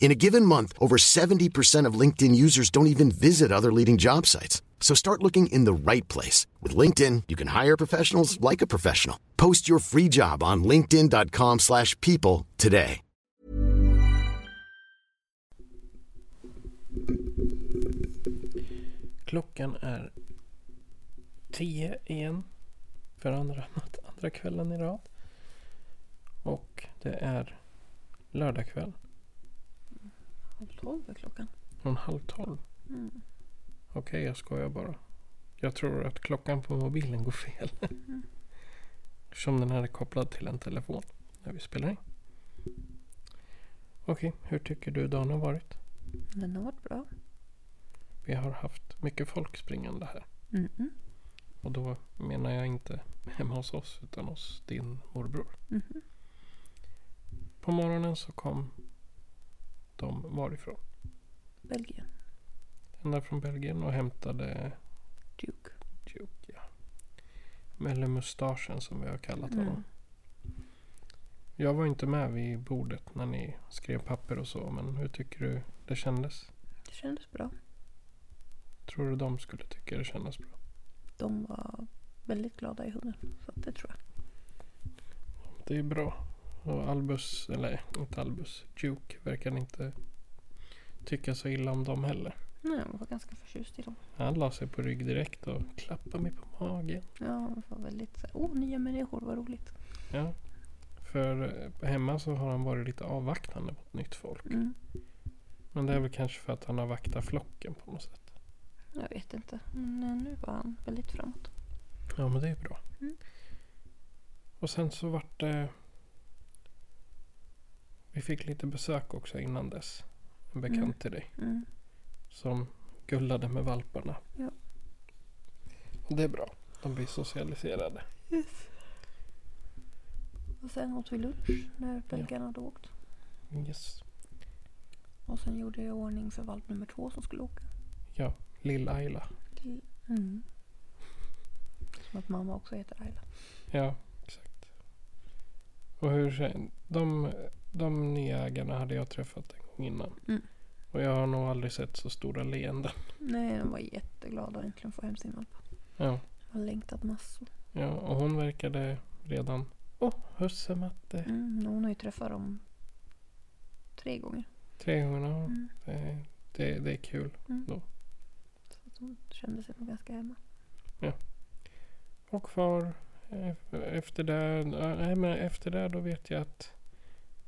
In a given month, over 70% of LinkedIn users don't even visit other leading job sites. So start looking in the right place. With LinkedIn, you can hire professionals like a professional. Post your free job on linkedin.com slash people today. Klockan är tio igen. För andra, andra kvällen i rad. Och det är lördagkväll. Halv tolv är klockan. Från halv tolv. Mm. Okej, jag skojar bara. Jag tror att klockan på mobilen går fel. Mm. Som den här är kopplad till en telefon. När vi spelar in. Okej, hur tycker du dagen har varit? Den har varit bra. Vi har haft mycket folk springande här. Mm. Och då menar jag inte hemma hos oss utan hos din morbror. Mhm. På morgonen så kom de varifrån? Belgien. Ända från Belgien och hämtade Duke. Duke. Ja. Eller mustaschen som vi har kallat honom. Mm. Jag var inte med vid bordet när ni skrev papper och så. Men hur tycker du det kändes? Det kändes bra. Tror du de skulle tycka det kändes bra? De var väldigt glada i hunden. Så det tror jag. Det är bra. Och Albus, eller inte Albus, Duke verkar inte tycka så illa om dem heller. Nej, jag var ganska förtjust i dem. Han la sig på rygg direkt och klappade mig på magen. Ja, de var väldigt så här, åh nya människor, vad roligt. Ja. För eh, hemma så har han varit lite avvaktande mot nytt folk. Mm. Men det är väl kanske för att han har vaktat flocken på något sätt. Jag vet inte. Men nu var han väldigt framåt. Ja men det är bra. Mm. Och sen så vart det... Vi fick lite besök också innan dess. En bekant Mm. till dig. Mm. Som gullade med valparna. Ja. Och det är bra. De blir socialiserade. Och sen åt vi lunch när belgarna hade åkt. Yes. Och sen gjorde jag ordning för valp nummer två som skulle åka. Ja, Lill-Ayla. Till, mm. Som att mamma också heter Ayla. Ja, exakt. Och hur de, de nya ägarna hade jag träffat en gång innan. Mm. Och jag har nog aldrig sett så stora leenden. Nej, de var jätteglada att äntligen få hem sin valp. Ja, De har längtat massor. ja och hon verkade redan... Åh, oh, husse-matte. Mm, hon har ju träffat dem tre gånger. Tre gånger. ja. Mm. Det, det, det är kul. Mm. Då. Så att hon kände sig nog ganska hemma. Och kvar eh, efter det. Nej, men efter det då vet jag att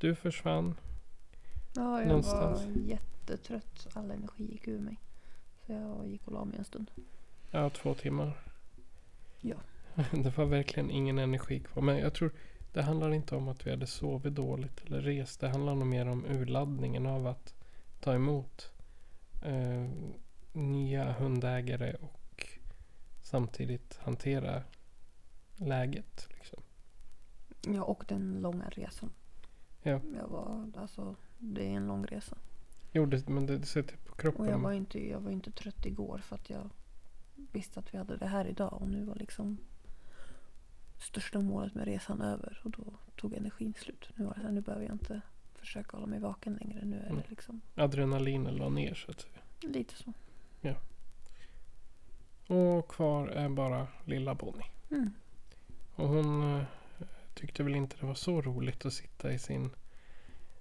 du försvann. Ja, jag Någonstans. var jättetrött. All energi gick ur mig. Så jag gick och la mig en stund. Ja, två timmar. Ja. Det var verkligen ingen energi kvar. Men jag tror det handlar inte om att vi hade sovit dåligt eller rest. Det handlar nog mer om urladdningen av att ta emot eh, nya hundägare och samtidigt hantera läget. Liksom. Ja, och den långa resan. Ja. Jag var, alltså, det är en lång resa. Jo, det, men det, det sätter på kroppen. Och jag var inte, jag var inte trött igår för att jag visste att vi hade det här idag. Och nu var liksom största målet med resan över. Och då tog energin slut. Nu var det så här, nu behöver jag inte försöka hålla mig vaken längre. Nu är Mm. det liksom Adrenalinen la ner så att säga. lite så. Och kvar är bara lilla Bonnie. Mm. Och hon eh, tyckte väl inte det var så roligt att sitta i sin,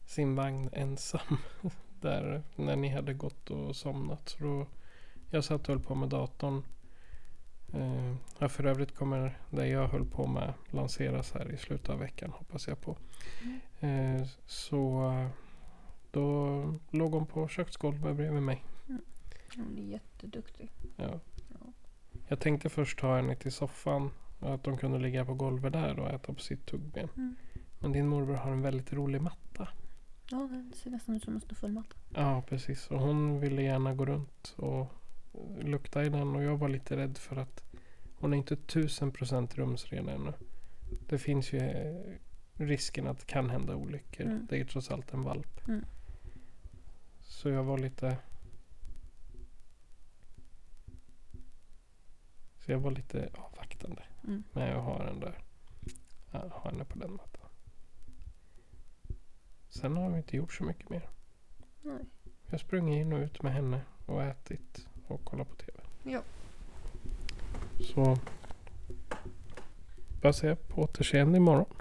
sin vagn ensam. Där när ni hade gått och somnat. Så då, jag satt och höll på med datorn. Eh, ja, för övrigt kommer det jag höll på med lanseras här i slutet av veckan hoppas jag på. Eh, så eh, då låg hon på köksgolvet bredvid mig. Hon är jätteduktig. Ja. Ja. Jag tänkte först ta henne till soffan. Att de kunde ligga på golvet där och äta på sitt tuggben. Mm. Men din morbror har en väldigt rolig matta. Ja, den ser nästan ut som en snuffelmatta. Ja, precis. Och hon ville gärna gå runt och lukta i den. Och jag var lite rädd för att hon är inte tusen procent rumsren ännu. Det finns ju eh, risken att det kan hända olyckor. Mm. Det är trots allt en valp. Mm. Så jag var lite... Så jag var lite avvaktande Mm. med att ha den där. ja, Ha henne på den mattan. Sen har vi inte gjort så mycket mer. Nej. Jag har sprungit in och ut med henne och ätit och kollat på TV. Ja. Så bara säga på återseende imorgon.